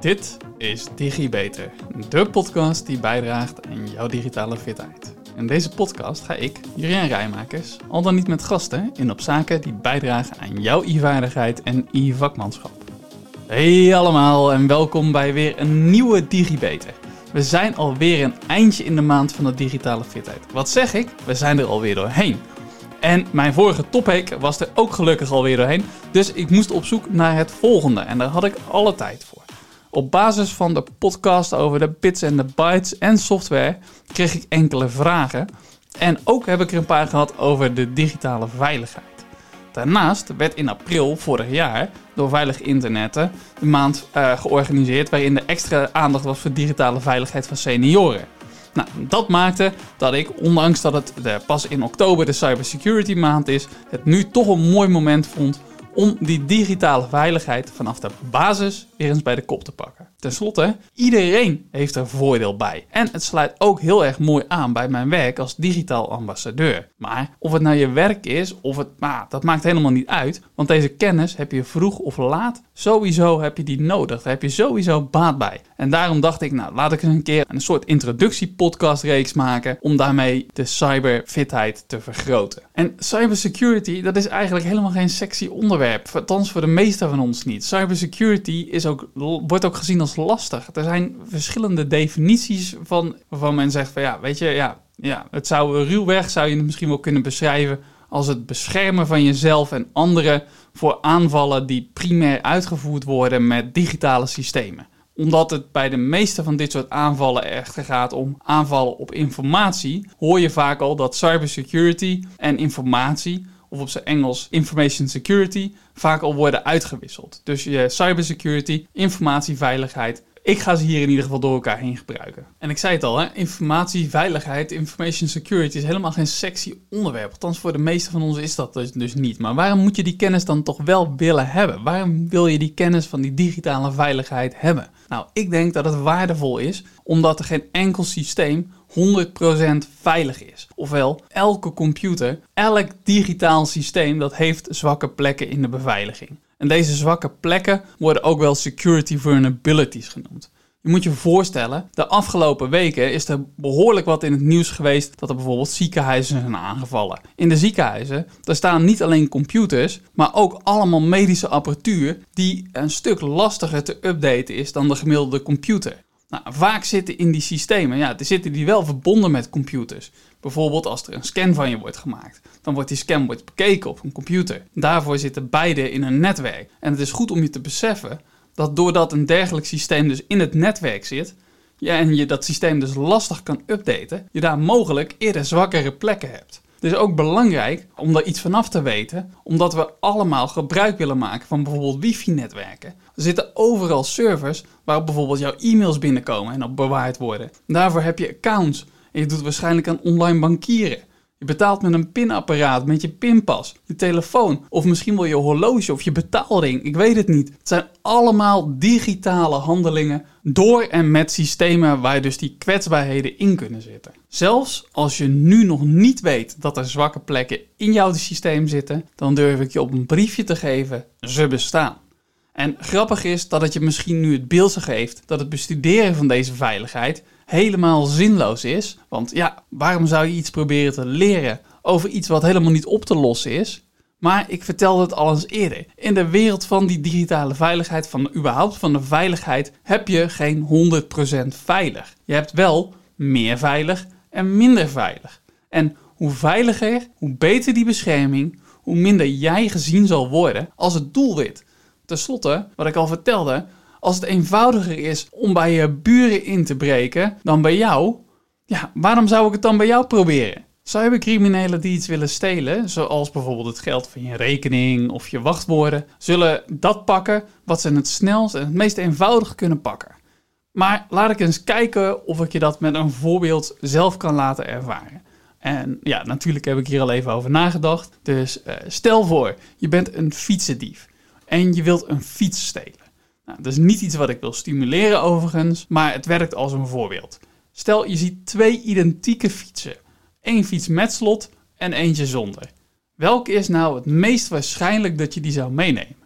Dit is DigiBeter, de podcast die bijdraagt aan jouw digitale fitheid. In deze podcast ga ik, Jurien Rijmakers, al dan niet met gasten, in op zaken die bijdragen aan jouw e-vaardigheid en e-vakmanschap. Hey allemaal en welkom bij weer een nieuwe DigiBeter. We zijn alweer een eindje in de maand van de digitale fitheid. Wat zeg ik? We zijn er alweer doorheen. En mijn vorige topic was er ook gelukkig alweer doorheen. Dus ik moest op zoek naar het volgende. En daar had ik alle tijd voor. Op basis van de podcast over de bits en de bytes en software kreeg ik enkele vragen. En ook heb ik er een paar gehad over de digitale veiligheid. Daarnaast werd in april vorig jaar door Veilig Internetten de maand uh, georganiseerd waarin de extra aandacht was voor digitale veiligheid van senioren. Nou, dat maakte dat ik, ondanks dat het de, pas in oktober de cybersecurity maand is, het nu toch een mooi moment vond om die digitale veiligheid vanaf de basis weer eens bij de kop te pakken. Ten slotte, iedereen heeft er voordeel bij. En het sluit ook heel erg mooi aan bij mijn werk als digitaal ambassadeur. Maar of het nou je werk is of het, nou, dat maakt helemaal niet uit. Want deze kennis heb je vroeg of laat, sowieso heb je die nodig. Daar heb je sowieso baat bij. En daarom dacht ik, nou laat ik eens een keer een soort introductiepodcastreeks maken om daarmee de cyberfitheid te vergroten. En cybersecurity, dat is eigenlijk helemaal geen sexy onderwerp. Althans voor de meeste van ons niet. Cybersecurity is ook, wordt ook gezien als lastig. Er zijn verschillende definities van waarvan men zegt van ja, weet je, ja, ja, het zou ruwweg zou je het misschien wel kunnen beschrijven als het beschermen van jezelf en anderen voor aanvallen die primair uitgevoerd worden met digitale systemen omdat het bij de meeste van dit soort aanvallen echt gaat om aanvallen op informatie, hoor je vaak al dat cybersecurity en informatie, of op zijn Engels information security, vaak al worden uitgewisseld. Dus je cybersecurity, informatieveiligheid ik ga ze hier in ieder geval door elkaar heen gebruiken. En ik zei het al, hè, informatieveiligheid, information security is helemaal geen sexy onderwerp. Althans, voor de meeste van ons is dat dus, dus niet. Maar waarom moet je die kennis dan toch wel willen hebben? Waarom wil je die kennis van die digitale veiligheid hebben? Nou, ik denk dat het waardevol is omdat er geen enkel systeem 100% veilig is. Ofwel, elke computer, elk digitaal systeem, dat heeft zwakke plekken in de beveiliging. En deze zwakke plekken worden ook wel security vulnerabilities genoemd. Je moet je voorstellen, de afgelopen weken is er behoorlijk wat in het nieuws geweest dat er bijvoorbeeld ziekenhuizen zijn aangevallen. In de ziekenhuizen, daar staan niet alleen computers, maar ook allemaal medische apparatuur die een stuk lastiger te updaten is dan de gemiddelde computer. Nou, vaak zitten in die systemen, ja, zitten die wel verbonden met computers. Bijvoorbeeld als er een scan van je wordt gemaakt. Dan wordt die scan wordt bekeken op een computer. Daarvoor zitten beide in een netwerk. En het is goed om je te beseffen dat doordat een dergelijk systeem dus in het netwerk zit, ja, en je dat systeem dus lastig kan updaten, je daar mogelijk eerder zwakkere plekken hebt. Het is ook belangrijk om daar iets vanaf te weten, omdat we allemaal gebruik willen maken van bijvoorbeeld wifi-netwerken. Er zitten overal servers waar bijvoorbeeld jouw e-mails binnenkomen en op bewaard worden. Daarvoor heb je accounts je doet waarschijnlijk aan online bankieren. Je betaalt met een pinapparaat, met je pinpas, je telefoon of misschien wel je horloge of je betaalring. Ik weet het niet. Het zijn allemaal digitale handelingen door en met systemen waar dus die kwetsbaarheden in kunnen zitten. Zelfs als je nu nog niet weet dat er zwakke plekken in jouw systeem zitten, dan durf ik je op een briefje te geven, ze bestaan. En grappig is dat het je misschien nu het beeld geeft dat het bestuderen van deze veiligheid helemaal zinloos is. Want ja, waarom zou je iets proberen te leren over iets wat helemaal niet op te lossen is? Maar ik vertelde het al eens eerder. In de wereld van die digitale veiligheid, van überhaupt van de veiligheid, heb je geen 100% veilig. Je hebt wel meer veilig en minder veilig. En hoe veiliger, hoe beter die bescherming, hoe minder jij gezien zal worden als het doelwit. Ten slotte, wat ik al vertelde, als het eenvoudiger is om bij je buren in te breken dan bij jou, ja, waarom zou ik het dan bij jou proberen? Cybercriminelen die iets willen stelen, zoals bijvoorbeeld het geld van je rekening of je wachtwoorden, zullen dat pakken wat ze het snelst en het meest eenvoudig kunnen pakken. Maar laat ik eens kijken of ik je dat met een voorbeeld zelf kan laten ervaren. En ja, natuurlijk heb ik hier al even over nagedacht. Dus uh, stel voor, je bent een fietsendief en je wilt een fiets stelen. Nou, dat is niet iets wat ik wil stimuleren overigens, maar het werkt als een voorbeeld. Stel je ziet twee identieke fietsen. Eén fiets met slot en eentje zonder. Welke is nou het meest waarschijnlijk dat je die zou meenemen?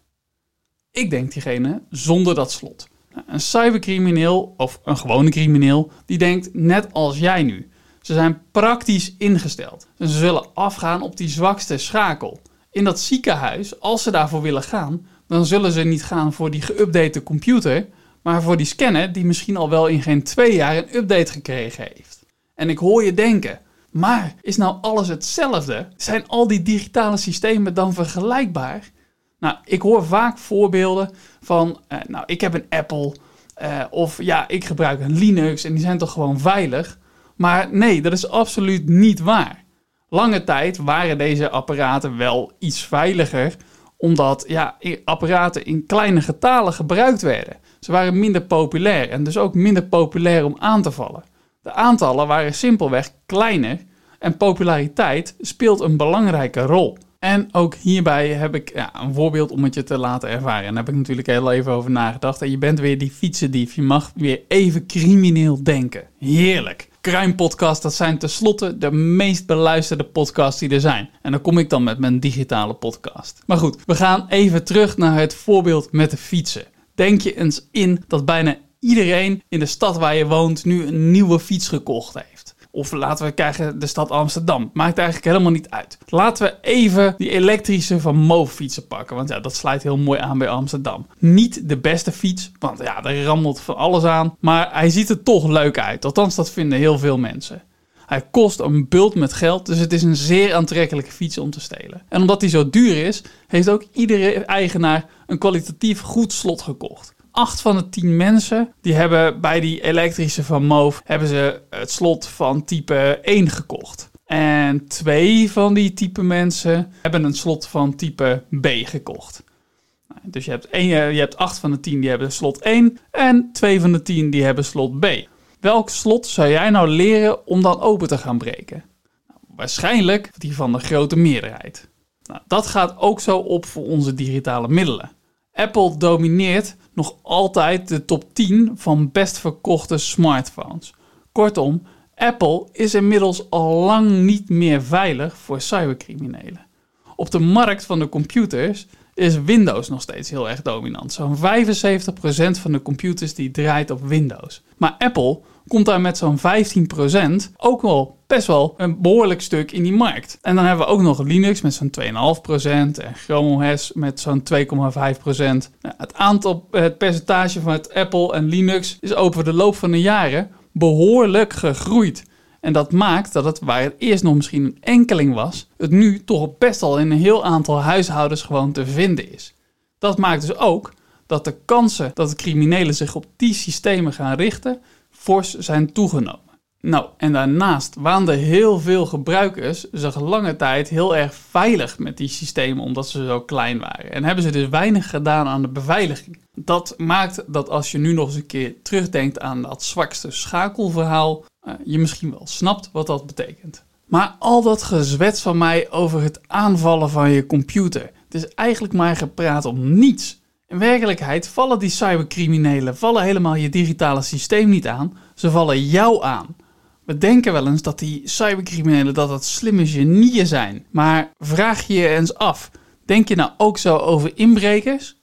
Ik denk diegene zonder dat slot. Een cybercrimineel of een gewone crimineel, die denkt net als jij nu. Ze zijn praktisch ingesteld. Ze zullen afgaan op die zwakste schakel. In dat ziekenhuis, als ze daarvoor willen gaan, dan zullen ze niet gaan voor die geüpdate computer, maar voor die scanner die misschien al wel in geen twee jaar een update gekregen heeft. En ik hoor je denken, maar is nou alles hetzelfde? Zijn al die digitale systemen dan vergelijkbaar? Nou, ik hoor vaak voorbeelden van, eh, nou, ik heb een Apple eh, of ja, ik gebruik een Linux en die zijn toch gewoon veilig? Maar nee, dat is absoluut niet waar. Lange tijd waren deze apparaten wel iets veiliger, omdat ja, apparaten in kleine getalen gebruikt werden. Ze waren minder populair en dus ook minder populair om aan te vallen. De aantallen waren simpelweg kleiner en populariteit speelt een belangrijke rol. En ook hierbij heb ik ja, een voorbeeld om het je te laten ervaren. En daar heb ik natuurlijk heel even over nagedacht. En je bent weer die fietsendief. Je mag weer even crimineel denken. Heerlijk. Crime Podcast, dat zijn tenslotte de meest beluisterde podcasts die er zijn. En dan kom ik dan met mijn digitale podcast. Maar goed, we gaan even terug naar het voorbeeld met de fietsen. Denk je eens in dat bijna iedereen in de stad waar je woont nu een nieuwe fiets gekocht heeft. Of laten we kijken de stad Amsterdam. Maakt eigenlijk helemaal niet uit. Laten we even die elektrische van Mo fietsen pakken. Want ja, dat sluit heel mooi aan bij Amsterdam. Niet de beste fiets, want ja, daar rammelt van alles aan. Maar hij ziet er toch leuk uit. Althans, dat vinden heel veel mensen. Hij kost een bult met geld, dus het is een zeer aantrekkelijke fiets om te stelen. En omdat hij zo duur is, heeft ook iedere eigenaar een kwalitatief goed slot gekocht. 8 van de 10 mensen die hebben bij die elektrische van Moof hebben ze het slot van type 1 gekocht. En twee van die type mensen hebben een slot van type B gekocht. Dus je hebt, één, je hebt 8 van de 10 die hebben slot 1 en 2 van de 10 die hebben slot B. Welk slot zou jij nou leren om dan open te gaan breken? Nou, waarschijnlijk die van de grote meerderheid. Nou, dat gaat ook zo op voor onze digitale middelen. Apple domineert nog altijd de top 10 van best verkochte smartphones. Kortom, Apple is inmiddels al lang niet meer veilig voor cybercriminelen. Op de markt van de computers is Windows nog steeds heel erg dominant. Zo'n 75% van de computers die draait op Windows. Maar Apple komt daar met zo'n 15% ook wel best wel een behoorlijk stuk in die markt. En dan hebben we ook nog Linux met zo'n 2,5% en Chrome OS met zo'n 2,5%. Nou, het aantal, het percentage van het Apple en Linux is over de loop van de jaren behoorlijk gegroeid. En dat maakt dat het, waar het eerst nog misschien een enkeling was, het nu toch best al in een heel aantal huishoudens gewoon te vinden is. Dat maakt dus ook dat de kansen dat de criminelen zich op die systemen gaan richten, fors zijn toegenomen. Nou, en daarnaast waanden heel veel gebruikers zich lange tijd heel erg veilig met die systemen omdat ze zo klein waren. En hebben ze dus weinig gedaan aan de beveiliging. Dat maakt dat als je nu nog eens een keer terugdenkt aan dat zwakste schakelverhaal, uh, je misschien wel snapt wat dat betekent. Maar al dat gezwets van mij over het aanvallen van je computer, het is eigenlijk maar gepraat om niets. In werkelijkheid vallen die cybercriminelen vallen helemaal je digitale systeem niet aan, ze vallen jou aan. We denken wel eens dat die cybercriminelen dat dat slimme genieën zijn. Maar vraag je je eens af, denk je nou ook zo over inbrekers?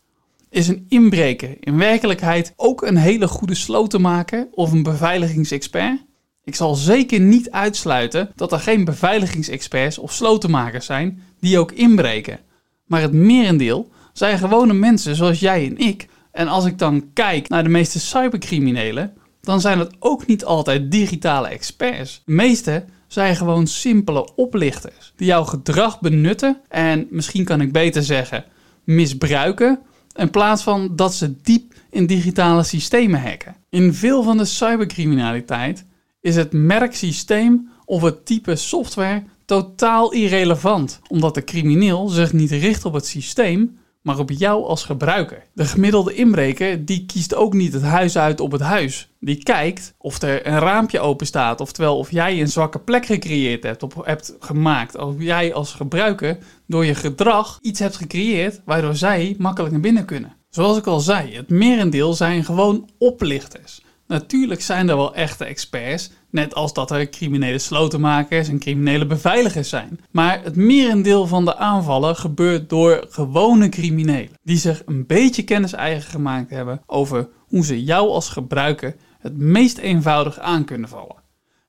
Is een inbreker in werkelijkheid ook een hele goede slotenmaker of een beveiligingsexpert? Ik zal zeker niet uitsluiten dat er geen beveiligingsexperts of slotenmakers zijn die ook inbreken. Maar het merendeel zijn gewone mensen zoals jij en ik. En als ik dan kijk naar de meeste cybercriminelen, dan zijn het ook niet altijd digitale experts. De meeste zijn gewoon simpele oplichters die jouw gedrag benutten en misschien kan ik beter zeggen misbruiken in plaats van dat ze diep in digitale systemen hacken. In veel van de cybercriminaliteit is het merksysteem of het type software totaal irrelevant, omdat de crimineel zich niet richt op het systeem, maar op jou als gebruiker. De gemiddelde inbreker die kiest ook niet het huis uit op het huis. Die kijkt of er een raampje open staat, oftewel of jij een zwakke plek gecreëerd hebt of hebt gemaakt. Of jij als gebruiker door je gedrag iets hebt gecreëerd waardoor zij makkelijk naar binnen kunnen. Zoals ik al zei, het merendeel zijn gewoon oplichters. Natuurlijk zijn er wel echte experts Net als dat er criminele slotenmakers en criminele beveiligers zijn. Maar het merendeel van de aanvallen gebeurt door gewone criminelen. Die zich een beetje kennis eigen gemaakt hebben over hoe ze jou als gebruiker het meest eenvoudig aan kunnen vallen.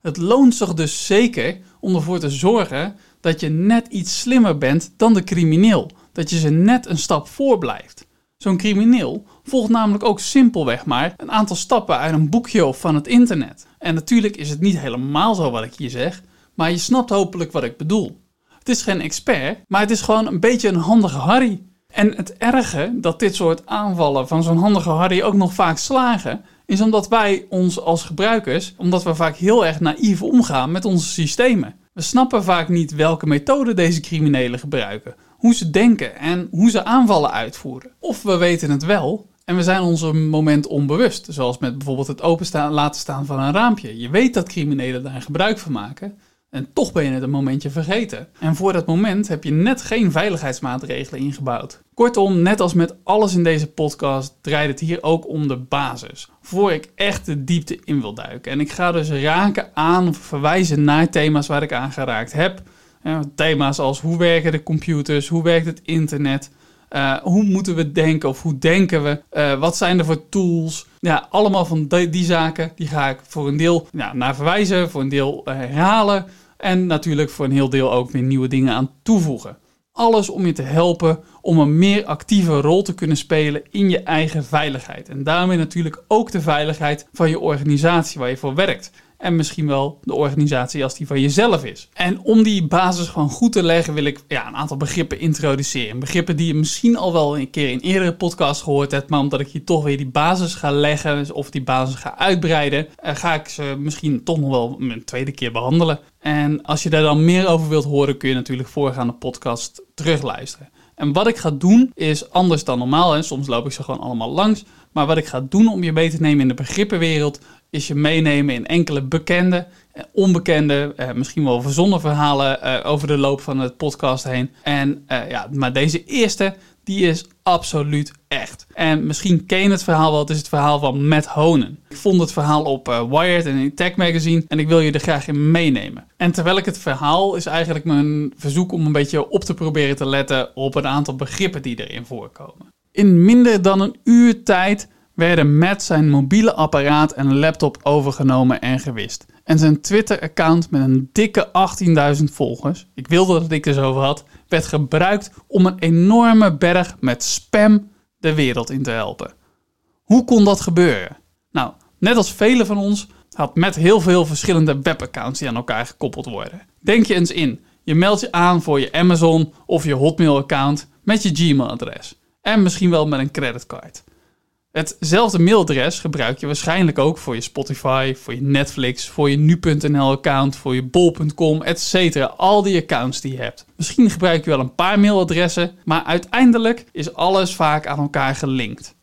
Het loont zich dus zeker om ervoor te zorgen dat je net iets slimmer bent dan de crimineel. Dat je ze net een stap voor blijft. Zo'n crimineel volgt namelijk ook simpelweg maar een aantal stappen uit een boekje of van het internet. En natuurlijk is het niet helemaal zo wat ik hier zeg, maar je snapt hopelijk wat ik bedoel. Het is geen expert, maar het is gewoon een beetje een handige Harry. En het erge dat dit soort aanvallen van zo'n handige Harry ook nog vaak slagen, is omdat wij ons als gebruikers, omdat we vaak heel erg naïef omgaan met onze systemen. We snappen vaak niet welke methode deze criminelen gebruiken, hoe ze denken en hoe ze aanvallen uitvoeren. Of we weten het wel en we zijn ons een moment onbewust, zoals met bijvoorbeeld het openstaan, laten staan van een raampje. Je weet dat criminelen daar gebruik van maken, en toch ben je het een momentje vergeten. En voor dat moment heb je net geen veiligheidsmaatregelen ingebouwd. Kortom, net als met alles in deze podcast, draait het hier ook om de basis. Voor ik echt de diepte in wil duiken. En ik ga dus raken aan of verwijzen naar thema's waar ik aan geraakt heb. thema's als hoe werken de computers, hoe werkt het internet, uh, hoe moeten we denken of hoe denken we? Uh, wat zijn er voor tools? Ja, allemaal van die, die, zaken. Die ga ik voor een deel ja, naar verwijzen, voor een deel uh, herhalen. En natuurlijk voor een heel deel ook weer nieuwe dingen aan toevoegen. Alles om je te helpen om een meer actieve rol te kunnen spelen in je eigen veiligheid. En daarmee natuurlijk ook de veiligheid van je organisatie waar je voor werkt. En misschien wel de organisatie als die van jezelf is. En om die basis gewoon goed te leggen, wil ik ja, een aantal begrippen introduceren. Begrippen die je misschien al wel een keer in eerdere podcast gehoord hebt. Maar omdat ik hier toch weer die basis ga leggen of die basis ga uitbreiden, eh, ga ik ze misschien toch nog wel een tweede keer behandelen. En als je daar dan meer over wilt horen, kun je natuurlijk voorgaande podcast terugluisteren. En wat ik ga doen is anders dan normaal. En soms loop ik ze gewoon allemaal langs. Maar wat ik ga doen om je mee te nemen in de begrippenwereld, is je meenemen in enkele bekende, onbekende, eh, misschien wel verzonnen verhalen eh, over de loop van het podcast heen. En eh, ja, maar deze eerste, die is absoluut echt. En misschien ken je het verhaal wel, het is het verhaal van Matt Honen. Ik vond het verhaal op uh, Wired en in Tech Magazine en ik wil je er graag in meenemen. En terwijl ik het verhaal is eigenlijk mijn verzoek om een beetje op te proberen te letten op een aantal begrippen die erin voorkomen. In minder dan een uur tijd werden Matt zijn mobiele apparaat en laptop overgenomen en gewist. En zijn Twitter-account met een dikke 18.000 volgers, ik wilde dat ik er zo over had, werd gebruikt om een enorme berg met spam de wereld in te helpen. Hoe kon dat gebeuren? Nou, net als velen van ons had Matt heel veel verschillende webaccounts die aan elkaar gekoppeld worden. Denk je eens in. Je meldt je aan voor je Amazon of je Hotmail-account met je Gmail-adres. En misschien wel met een creditcard. Hetzelfde mailadres gebruik je waarschijnlijk ook voor je Spotify, voor je Netflix, voor je nu.nl-account, voor je bol.com, etc. Al die accounts die je hebt. Misschien gebruik je wel een paar mailadressen, maar uiteindelijk is alles vaak aan elkaar gelinkt.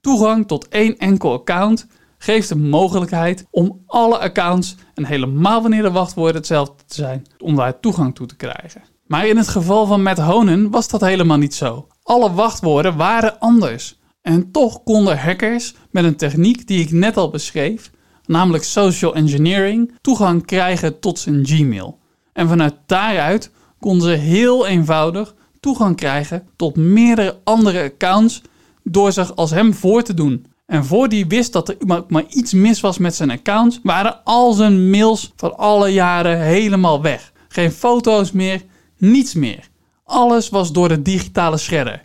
Toegang tot één enkel account geeft de mogelijkheid om alle accounts, en helemaal wanneer de wachtwoorden hetzelfde te zijn, om daar toegang toe te krijgen. Maar in het geval van Matt Honen was dat helemaal niet zo. Alle wachtwoorden waren anders. En toch konden hackers met een techniek die ik net al beschreef, namelijk social engineering, toegang krijgen tot zijn Gmail. En vanuit daaruit konden ze heel eenvoudig toegang krijgen tot meerdere andere accounts door zich als hem voor te doen. En voor die wist dat er maar iets mis was met zijn account, waren al zijn mails van alle jaren helemaal weg. Geen foto's meer, niets meer. Alles was door de digitale shredder.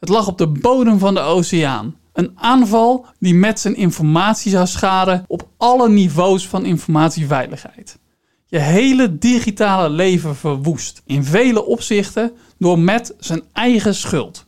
Het lag op de bodem van de oceaan. Een aanval die met zijn informatie zou schaden op alle niveaus van informatieveiligheid. Je hele digitale leven verwoest, in vele opzichten door met zijn eigen schuld.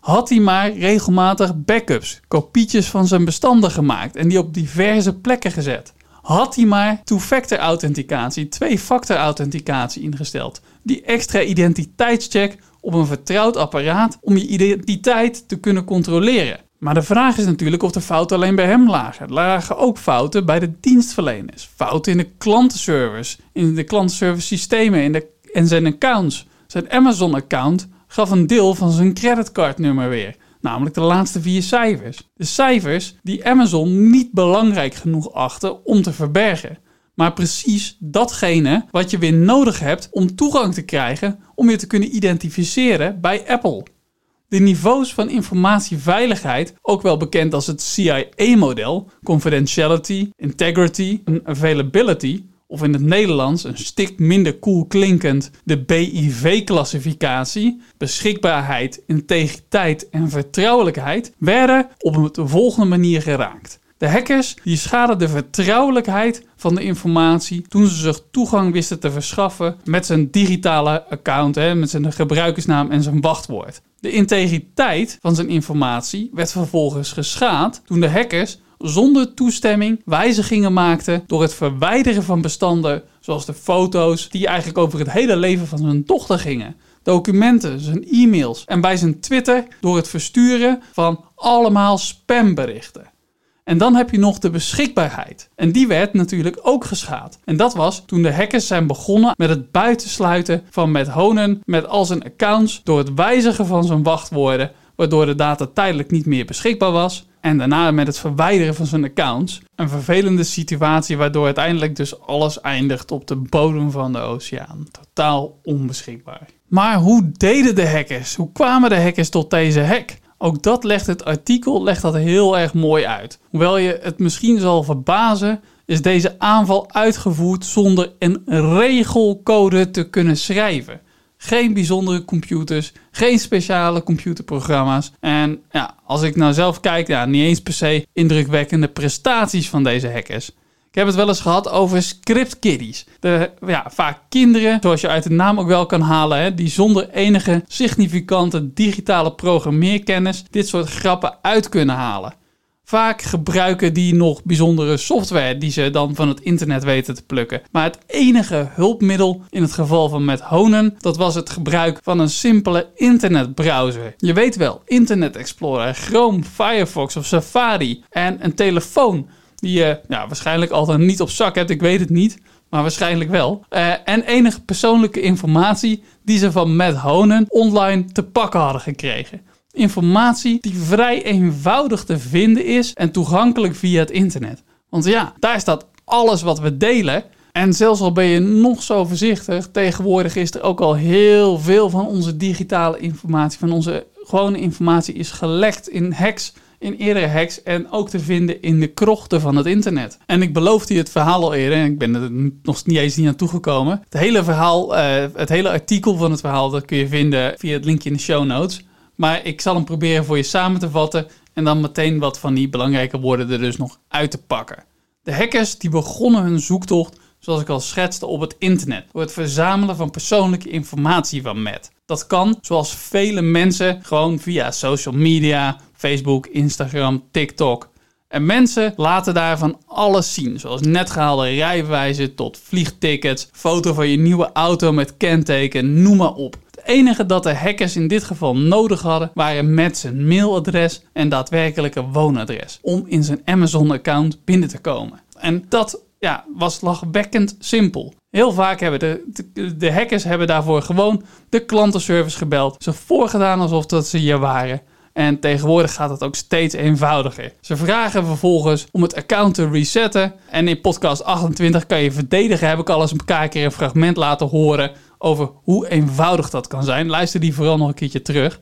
Had hij maar regelmatig backups, kopietjes van zijn bestanden gemaakt en die op diverse plekken gezet. Had hij maar two-factor authenticatie, twee-factor authenticatie ingesteld, die extra identiteitscheck op een vertrouwd apparaat om je identiteit te kunnen controleren. Maar de vraag is natuurlijk of de fouten alleen bij hem lagen. Er lagen ook fouten bij de dienstverleners. Fouten in de klantenservice, in de klantenservice systemen in de, en zijn accounts. Zijn Amazon-account gaf een deel van zijn creditcardnummer weer. Namelijk de laatste vier cijfers. De cijfers die Amazon niet belangrijk genoeg achtte om te verbergen maar precies datgene wat je weer nodig hebt om toegang te krijgen om je te kunnen identificeren bij Apple. De niveaus van informatieveiligheid, ook wel bekend als het CIA-model, confidentiality, integrity en availability, of in het Nederlands een stik minder cool klinkend de BIV-classificatie, beschikbaarheid, integriteit en vertrouwelijkheid, werden op de volgende manier geraakt. De hackers die schaden de vertrouwelijkheid van de informatie toen ze zich toegang wisten te verschaffen met zijn digitale account, hè, met zijn gebruikersnaam en zijn wachtwoord. De integriteit van zijn informatie werd vervolgens geschaad toen de hackers zonder toestemming wijzigingen maakten door het verwijderen van bestanden zoals de foto's die eigenlijk over het hele leven van zijn dochter gingen documenten, zijn e-mails en bij zijn Twitter door het versturen van allemaal spamberichten. En dan heb je nog de beschikbaarheid. En die werd natuurlijk ook geschaad. En dat was toen de hackers zijn begonnen met het buitensluiten van Matt Honen met al zijn accounts door het wijzigen van zijn wachtwoorden, waardoor de data tijdelijk niet meer beschikbaar was. En daarna met het verwijderen van zijn accounts. Een vervelende situatie waardoor uiteindelijk dus alles eindigt op de bodem van de oceaan. Totaal onbeschikbaar. Maar hoe deden de hackers? Hoe kwamen de hackers tot deze hack? Ook dat legt het artikel legt dat heel erg mooi uit. Hoewel je het misschien zal verbazen, is deze aanval uitgevoerd zonder een regelcode te kunnen schrijven. Geen bijzondere computers, geen speciale computerprogramma's. En ja, als ik nou zelf kijk, ja, niet eens per se indrukwekkende prestaties van deze hackers. Ik heb het wel eens gehad over script kiddies. De, ja, vaak kinderen, zoals je uit de naam ook wel kan halen, hè, die zonder enige significante digitale programmeerkennis dit soort grappen uit kunnen halen. Vaak gebruiken die nog bijzondere software die ze dan van het internet weten te plukken. Maar het enige hulpmiddel in het geval van met Honen, dat was het gebruik van een simpele internetbrowser. Je weet wel, Internet Explorer, Chrome, Firefox of Safari en een telefoon die je ja, waarschijnlijk altijd niet op zak hebt, ik weet het niet. Maar waarschijnlijk wel. Uh, en enige persoonlijke informatie die ze van Matt Honen online te pakken hadden gekregen. Informatie die vrij eenvoudig te vinden is en toegankelijk via het internet. Want ja, daar staat alles wat we delen. En zelfs al ben je nog zo voorzichtig, tegenwoordig is er ook al heel veel van onze digitale informatie, van onze gewone informatie, is gelekt in hacks in eerdere hacks en ook te vinden in de krochten van het internet. En ik beloofde je het verhaal al eerder en ik ben er nog niet eens niet aan toegekomen. Het hele verhaal, uh, het hele artikel van het verhaal, dat kun je vinden via het linkje in de show notes. Maar ik zal hem proberen voor je samen te vatten en dan meteen wat van die belangrijke woorden er dus nog uit te pakken. De hackers die begonnen hun zoektocht, zoals ik al schetste, op het internet. Door het verzamelen van persoonlijke informatie van Matt. Dat kan, zoals vele mensen, gewoon via social media, Facebook, Instagram, TikTok. En mensen laten daarvan alles zien, zoals net gehaalde rijbewijzen tot vliegtickets, foto van je nieuwe auto met kenteken, noem maar op. Het enige dat de hackers in dit geval nodig hadden, waren met zijn mailadres en daadwerkelijke woonadres om in zijn Amazon-account binnen te komen. En dat ja, was lachwekkend simpel. Heel vaak hebben de, de, hackers hebben daarvoor gewoon de klantenservice gebeld. Ze voorgedaan alsof dat ze hier waren. En tegenwoordig gaat het ook steeds eenvoudiger. Ze vragen vervolgens om het account te resetten. En in podcast 28 kan je verdedigen. Heb ik al eens een paar keer een fragment laten horen over hoe eenvoudig dat kan zijn. Luister die vooral nog een keertje terug.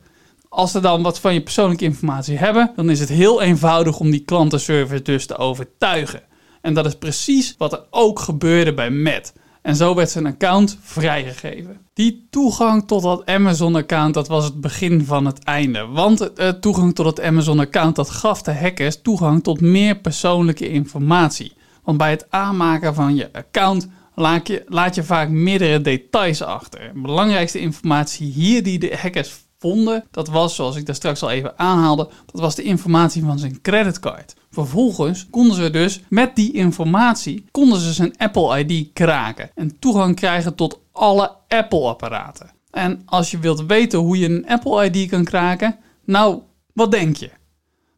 Als ze dan wat van je persoonlijke informatie hebben, dan is het heel eenvoudig om die klantenservice dus te overtuigen. En dat is precies wat er ook gebeurde bij Matt. En zo werd zijn account vrijgegeven. Die toegang tot dat Amazon-account, dat was het begin van het einde. Want uh, toegang tot het Amazon-account, dat gaf de hackers toegang tot meer persoonlijke informatie. Want bij het aanmaken van je account laat je, laat je vaak meerdere details achter. Belangrijkste informatie hier die de hackers vonden, dat was, zoals ik daar straks al even aanhaalde, dat was de informatie van zijn creditcard. Vervolgens konden ze dus met die informatie konden ze zijn Apple ID kraken en toegang krijgen tot alle Apple-apparaten. En als je wilt weten hoe je een Apple ID kan kraken, nou, wat denk je?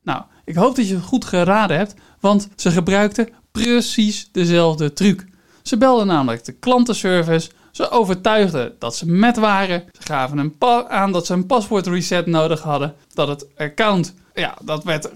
Nou, ik hoop dat je het goed geraden hebt, want ze gebruikten precies dezelfde truc. Ze belden namelijk de klantenservice, ze overtuigden dat ze met waren, ze gaven een aan dat ze een paswoord reset nodig hadden, dat het account ja, dat werd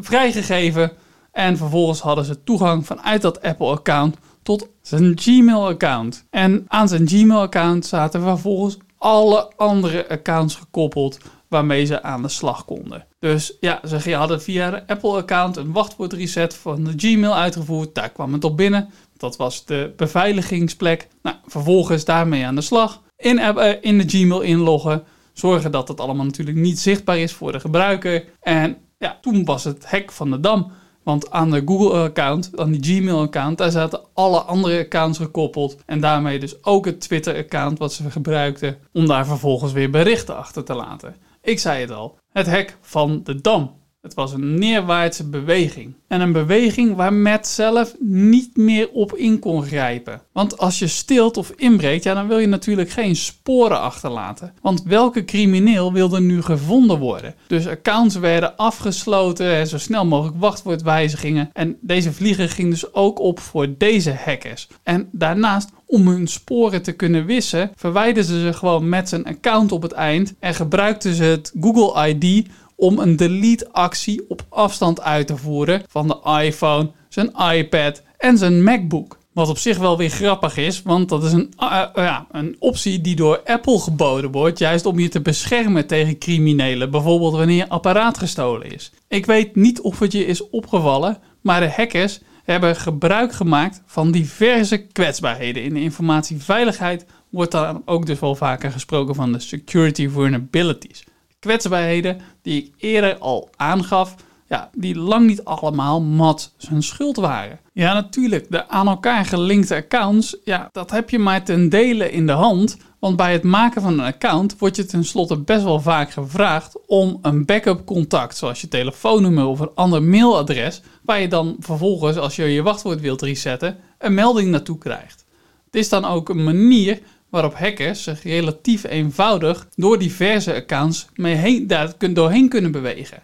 vrijgegeven. En vervolgens hadden ze toegang vanuit dat Apple-account tot zijn Gmail-account. En aan zijn Gmail-account zaten vervolgens alle andere accounts gekoppeld waarmee ze aan de slag konden. Dus ja, ze hadden via de Apple-account een wachtwoordreset van de Gmail uitgevoerd. Daar kwam het op binnen. Dat was de beveiligingsplek. Nou, vervolgens daarmee aan de slag. In, uh, in de Gmail inloggen. Zorgen dat het allemaal natuurlijk niet zichtbaar is voor de gebruiker. En ja, toen was het hek van de dam. Want aan de Google-account, aan die Gmail-account, daar zaten alle andere accounts gekoppeld. En daarmee dus ook het Twitter-account wat ze gebruikten om daar vervolgens weer berichten achter te laten. Ik zei het al, het hek van de dam. Het was een neerwaartse beweging. En een beweging waar Matt zelf niet meer op in kon grijpen. Want als je stilt of inbreekt, ja, dan wil je natuurlijk geen sporen achterlaten. Want welke crimineel wil er nu gevonden worden? Dus accounts werden afgesloten en zo snel mogelijk wachtwoordwijzigingen. En deze vlieger ging dus ook op voor deze hackers. En daarnaast om hun sporen te kunnen wissen, verwijderden ze gewoon met zijn account op het eind en gebruikten ze het Google ID om een delete-actie op afstand uit te voeren van de iPhone, zijn iPad en zijn MacBook. Wat op zich wel weer grappig is, want dat is een, uh, ja, een optie die door Apple geboden wordt, juist om je te beschermen tegen criminelen, bijvoorbeeld wanneer je apparaat gestolen is. Ik weet niet of het je is opgevallen, maar de hackers hebben gebruik gemaakt van diverse kwetsbaarheden. In de informatieveiligheid wordt dan ook dus wel vaker gesproken van de security vulnerabilities kwetsbaarheden die ik eerder al aangaf, ja, die lang niet allemaal mat zijn schuld waren. Ja, natuurlijk, de aan elkaar gelinkte accounts, ja, dat heb je maar ten dele in de hand. Want bij het maken van een account wordt je tenslotte best wel vaak gevraagd om een backup contact, zoals je telefoonnummer of een ander mailadres, waar je dan vervolgens, als je je wachtwoord wilt resetten, een melding naartoe krijgt. Het is dan ook een manier waarop hackers zich relatief eenvoudig door diverse accounts mee heen, doorheen kunnen bewegen.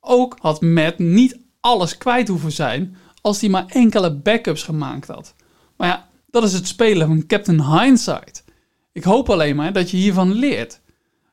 Ook had Matt niet alles kwijt hoeven zijn als hij maar enkele backups gemaakt had. Maar ja, dat is het spelen van Captain Hindsight. Ik hoop alleen maar dat je hiervan leert.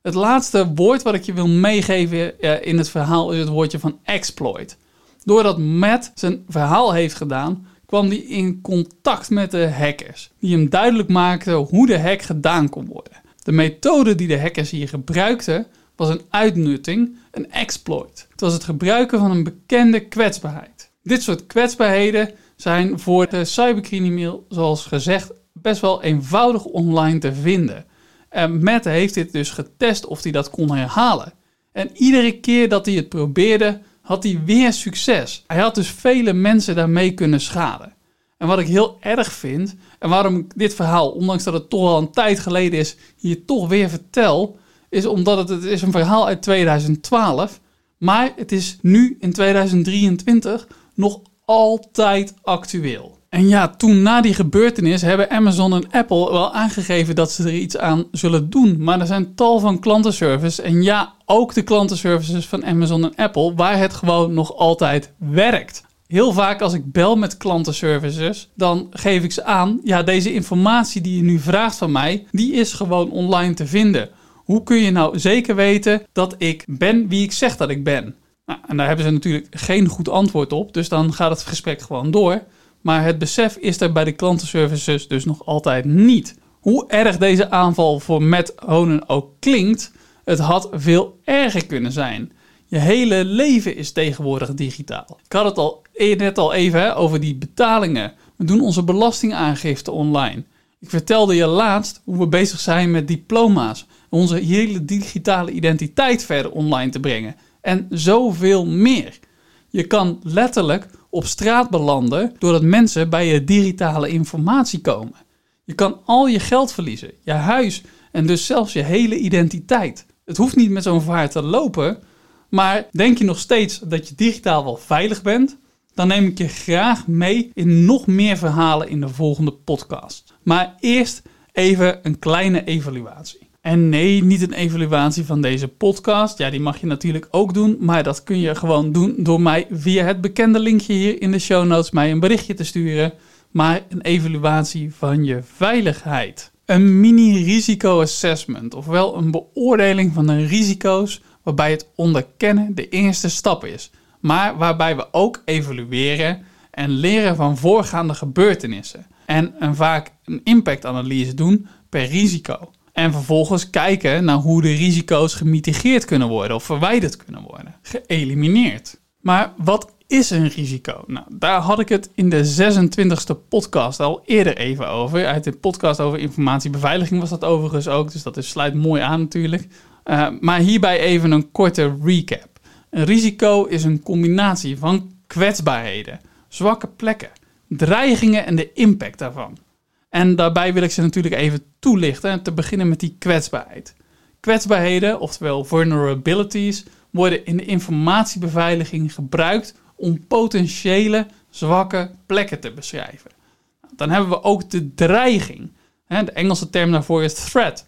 Het laatste woord wat ik je wil meegeven eh, in het verhaal is het woordje van exploit. Doordat Matt zijn verhaal heeft gedaan, kwam hij in contact met de hackers, die hem duidelijk maakten hoe de hack gedaan kon worden. De methode die de hackers hier gebruikten was een uitnutting, een exploit. Het was het gebruiken van een bekende kwetsbaarheid. Dit soort kwetsbaarheden zijn voor de cybercrimineel, zoals gezegd, best wel eenvoudig online te vinden. En Matt heeft dit dus getest of hij dat kon herhalen. En iedere keer dat hij het probeerde, had hij weer succes. Hij had dus vele mensen daarmee kunnen schaden. En wat ik heel erg vind, en waarom ik dit verhaal, ondanks dat het toch al een tijd geleden is, hier toch weer vertel, is omdat het, het is een verhaal uit 2012, maar het is nu in 2023 nog altijd actueel. En ja, toen na die gebeurtenis hebben Amazon en Apple wel aangegeven dat ze er iets aan zullen doen. Maar er zijn tal van klantenservices en ja, ook de klantenservices van Amazon en Apple, waar het gewoon nog altijd werkt. Heel vaak als ik bel met klantenservices, dan geef ik ze aan, ja, deze informatie die je nu vraagt van mij, die is gewoon online te vinden. Hoe kun je nou zeker weten dat ik ben wie ik zeg dat ik ben? Nou, en daar hebben ze natuurlijk geen goed antwoord op, dus dan gaat het gesprek gewoon door. Maar het besef is er bij de klantenservices dus nog altijd niet. Hoe erg deze aanval voor Matt Honen ook klinkt, het had veel erger kunnen zijn. Je hele leven is tegenwoordig digitaal. Ik had het al e- net al even hè, over die betalingen. We doen onze belastingaangifte online. Ik vertelde je laatst hoe we bezig zijn met diploma's. Onze hele digitale identiteit verder online te brengen. En zoveel meer. Je kan letterlijk op straat belanden doordat mensen bij je digitale informatie komen. Je kan al je geld verliezen, je huis en dus zelfs je hele identiteit. Het hoeft niet met zo'n vaart te lopen, maar denk je nog steeds dat je digitaal wel veilig bent? Dan neem ik je graag mee in nog meer verhalen in de volgende podcast. Maar eerst even een kleine evaluatie. En nee, niet een evaluatie van deze podcast. Ja, die mag je natuurlijk ook doen. Maar dat kun je gewoon doen door mij via het bekende linkje hier in de show notes mij een berichtje te sturen. Maar een evaluatie van je veiligheid. Een mini-risico-assessment, ofwel een beoordeling van de risico's waarbij het onderkennen de eerste stap is. Maar waarbij we ook evalueren en leren van voorgaande gebeurtenissen. En een vaak een impactanalyse doen per risico. En vervolgens kijken naar hoe de risico's gemitigeerd kunnen worden of verwijderd kunnen worden, geëlimineerd. Maar wat is een risico? Nou, daar had ik het in de 26e podcast al eerder even over. Uit de podcast over informatiebeveiliging was dat overigens ook, dus dat is, sluit mooi aan natuurlijk. Uh, maar hierbij even een korte recap. Een risico is een combinatie van kwetsbaarheden, zwakke plekken, dreigingen en de impact daarvan. En daarbij wil ik ze natuurlijk even toelichten, te beginnen met die kwetsbaarheid. Kwetsbaarheden, oftewel vulnerabilities, worden in de informatiebeveiliging gebruikt om potentiële zwakke plekken te beschrijven. Dan hebben we ook de dreiging. De Engelse term daarvoor is threat,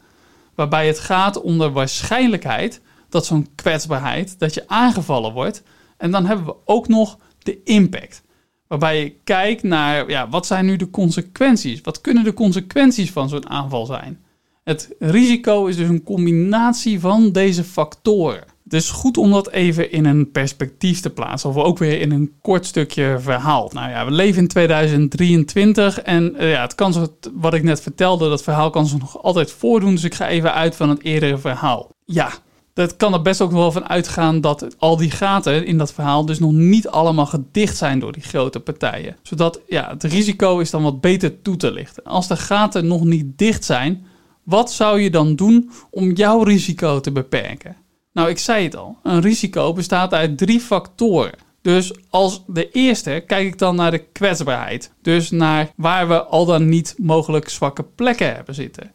waarbij het gaat om de waarschijnlijkheid dat zo'n kwetsbaarheid, dat je aangevallen wordt. En dan hebben we ook nog de impact. Waarbij je kijkt naar, ja, wat zijn nu de consequenties? Wat kunnen de consequenties van zo'n aanval zijn? Het risico is dus een combinatie van deze factoren. Het is goed om dat even in een perspectief te plaatsen, of ook weer in een kort stukje verhaal. Nou ja, we leven in 2023 en uh, ja, het kan zo, wat ik net vertelde, dat verhaal kan zich nog altijd voordoen, dus ik ga even uit van het eerdere verhaal. Ja, dat kan er best ook wel van uitgaan dat al die gaten in dat verhaal dus nog niet allemaal gedicht zijn door die grote partijen. Zodat ja, het risico is dan wat beter toe te lichten. Als de gaten nog niet dicht zijn, wat zou je dan doen om jouw risico te beperken? Nou, ik zei het al. Een risico bestaat uit drie factoren. Dus als de eerste kijk ik dan naar de kwetsbaarheid. Dus naar waar we al dan niet mogelijk zwakke plekken hebben zitten.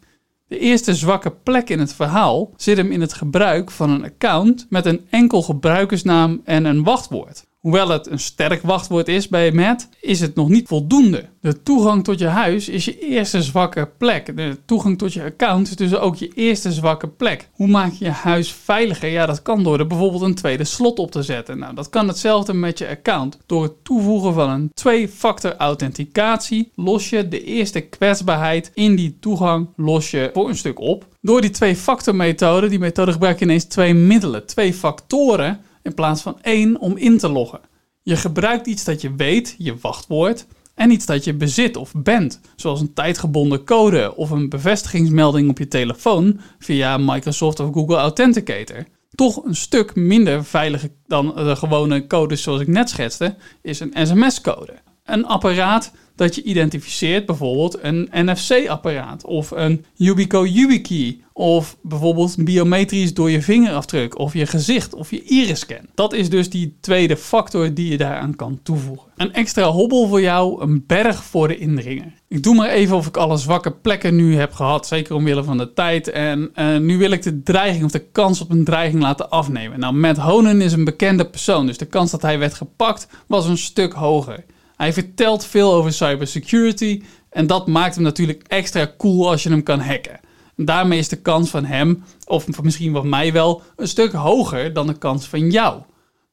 De eerste zwakke plek in het verhaal zit hem in het gebruik van een account met een enkel gebruikersnaam en een wachtwoord. Hoewel het een sterk wachtwoord is bij Matt, is het nog niet voldoende. De toegang tot je huis is je eerste zwakke plek. De toegang tot je account is dus ook je eerste zwakke plek. Hoe maak je je huis veiliger? Ja, dat kan door er bijvoorbeeld een tweede slot op te zetten. Nou, dat kan hetzelfde met je account. Door het toevoegen van een twee-factor authenticatie los je de eerste kwetsbaarheid in die toegang los je voor een stuk op. Door die twee-factor methode, die methode gebruik je ineens twee middelen, twee factoren in plaats van één om in te loggen. Je gebruikt iets dat je weet, je wachtwoord, en iets dat je bezit of bent, zoals een tijdgebonden code of een bevestigingsmelding op je telefoon via Microsoft of Google Authenticator. Toch een stuk minder veilig dan de gewone codes zoals ik net schetste, is een sms-code. Een apparaat dat je identificeert, bijvoorbeeld een NFC-apparaat of een Yubico YubiKey of bijvoorbeeld biometrisch door je vingerafdruk of je gezicht of je iris-scan. Dat is dus die tweede factor die je daaraan kan toevoegen. Een extra hobbel voor jou, een berg voor de indringer. Ik doe maar even of ik alle zwakke plekken nu heb gehad, zeker omwille van de tijd. En uh, nu wil ik de dreiging of de kans op een dreiging laten afnemen. Nou, Matt Honen is een bekende persoon, dus de kans dat hij werd gepakt was een stuk hoger. Hij vertelt veel over cybersecurity en dat maakt hem natuurlijk extra cool als je hem kan hacken. En daarmee is de kans van hem, of misschien van mij wel, een stuk hoger dan de kans van jou.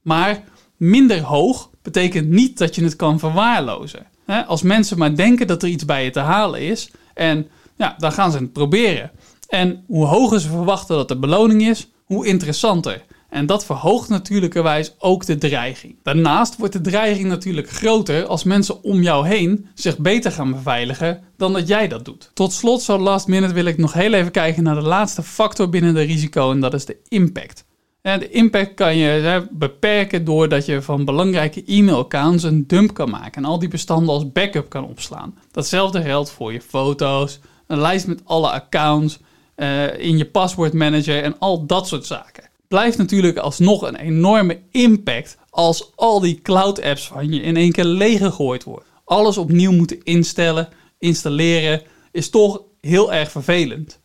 Maar minder hoog betekent niet dat je het kan verwaarlozen. Als mensen maar denken dat er iets bij je te halen is, en ja, dan gaan ze het proberen. En hoe hoger ze verwachten dat de beloning is, hoe interessanter. En dat verhoogt natuurlijkerwijs ook de dreiging. Daarnaast wordt de dreiging natuurlijk groter als mensen om jou heen zich beter gaan beveiligen dan dat jij dat doet. Tot slot, zo last minute, wil ik nog heel even kijken naar de laatste factor binnen de risico en dat is de impact. De impact kan je beperken doordat je van belangrijke e-mailaccounts een dump kan maken en al die bestanden als backup kan opslaan. Datzelfde geldt voor je foto's, een lijst met alle accounts, uh, in je paswoordmanager en al dat soort zaken blijft natuurlijk alsnog een enorme impact als al die cloud apps van je in één keer leeggegooid wordt. Alles opnieuw moeten instellen, installeren, is toch heel erg vervelend.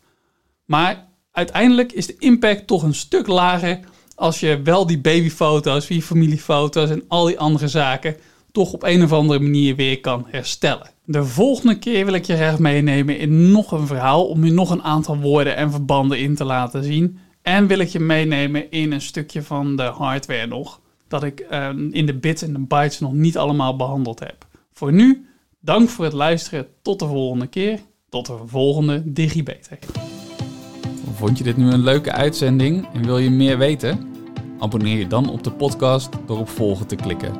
Maar uiteindelijk is de impact toch een stuk lager als je wel die babyfoto's, je familiefoto's en al die andere zaken toch op een of andere manier weer kan herstellen. De volgende keer wil ik je graag meenemen in nog een verhaal om je nog een aantal woorden en verbanden in te laten zien. En wil ik je meenemen in een stukje van de hardware nog. Dat ik ehm, in de bits en de bytes nog niet allemaal behandeld heb. Voor nu, dank voor het luisteren. Tot de volgende keer. Tot de volgende DigiBeter. Vond je dit nu een leuke uitzending en wil je meer weten? Abonneer je dan op de podcast door op volgen te klikken.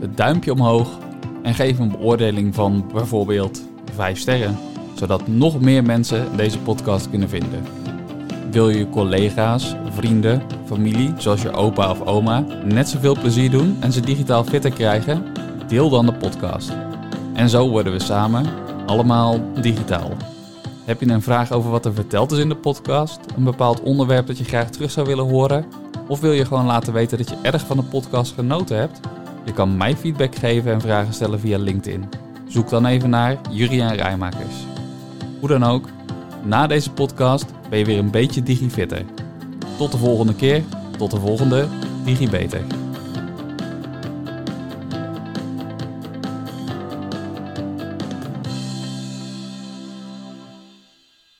Het duimpje omhoog En geef een beoordeling van bijvoorbeeld 5 sterren, zodat nog meer mensen deze podcast kunnen vinden. Wil je collega's, vrienden, familie, zoals je opa of oma, net zoveel plezier doen en ze digitaal fitter krijgen? Deel dan de podcast. En zo worden we samen allemaal digitaal. Heb je een vraag over wat er verteld is in de podcast? Een bepaald onderwerp dat je graag terug zou willen horen? Of wil je gewoon laten weten dat je erg van de podcast genoten hebt? Je kan mij feedback geven en vragen stellen via LinkedIn. Zoek dan even naar Juriaan Rijmakers. Hoe dan ook, na deze podcast ben je weer een beetje digifitter. Tot de volgende keer, tot de volgende DigiBeter.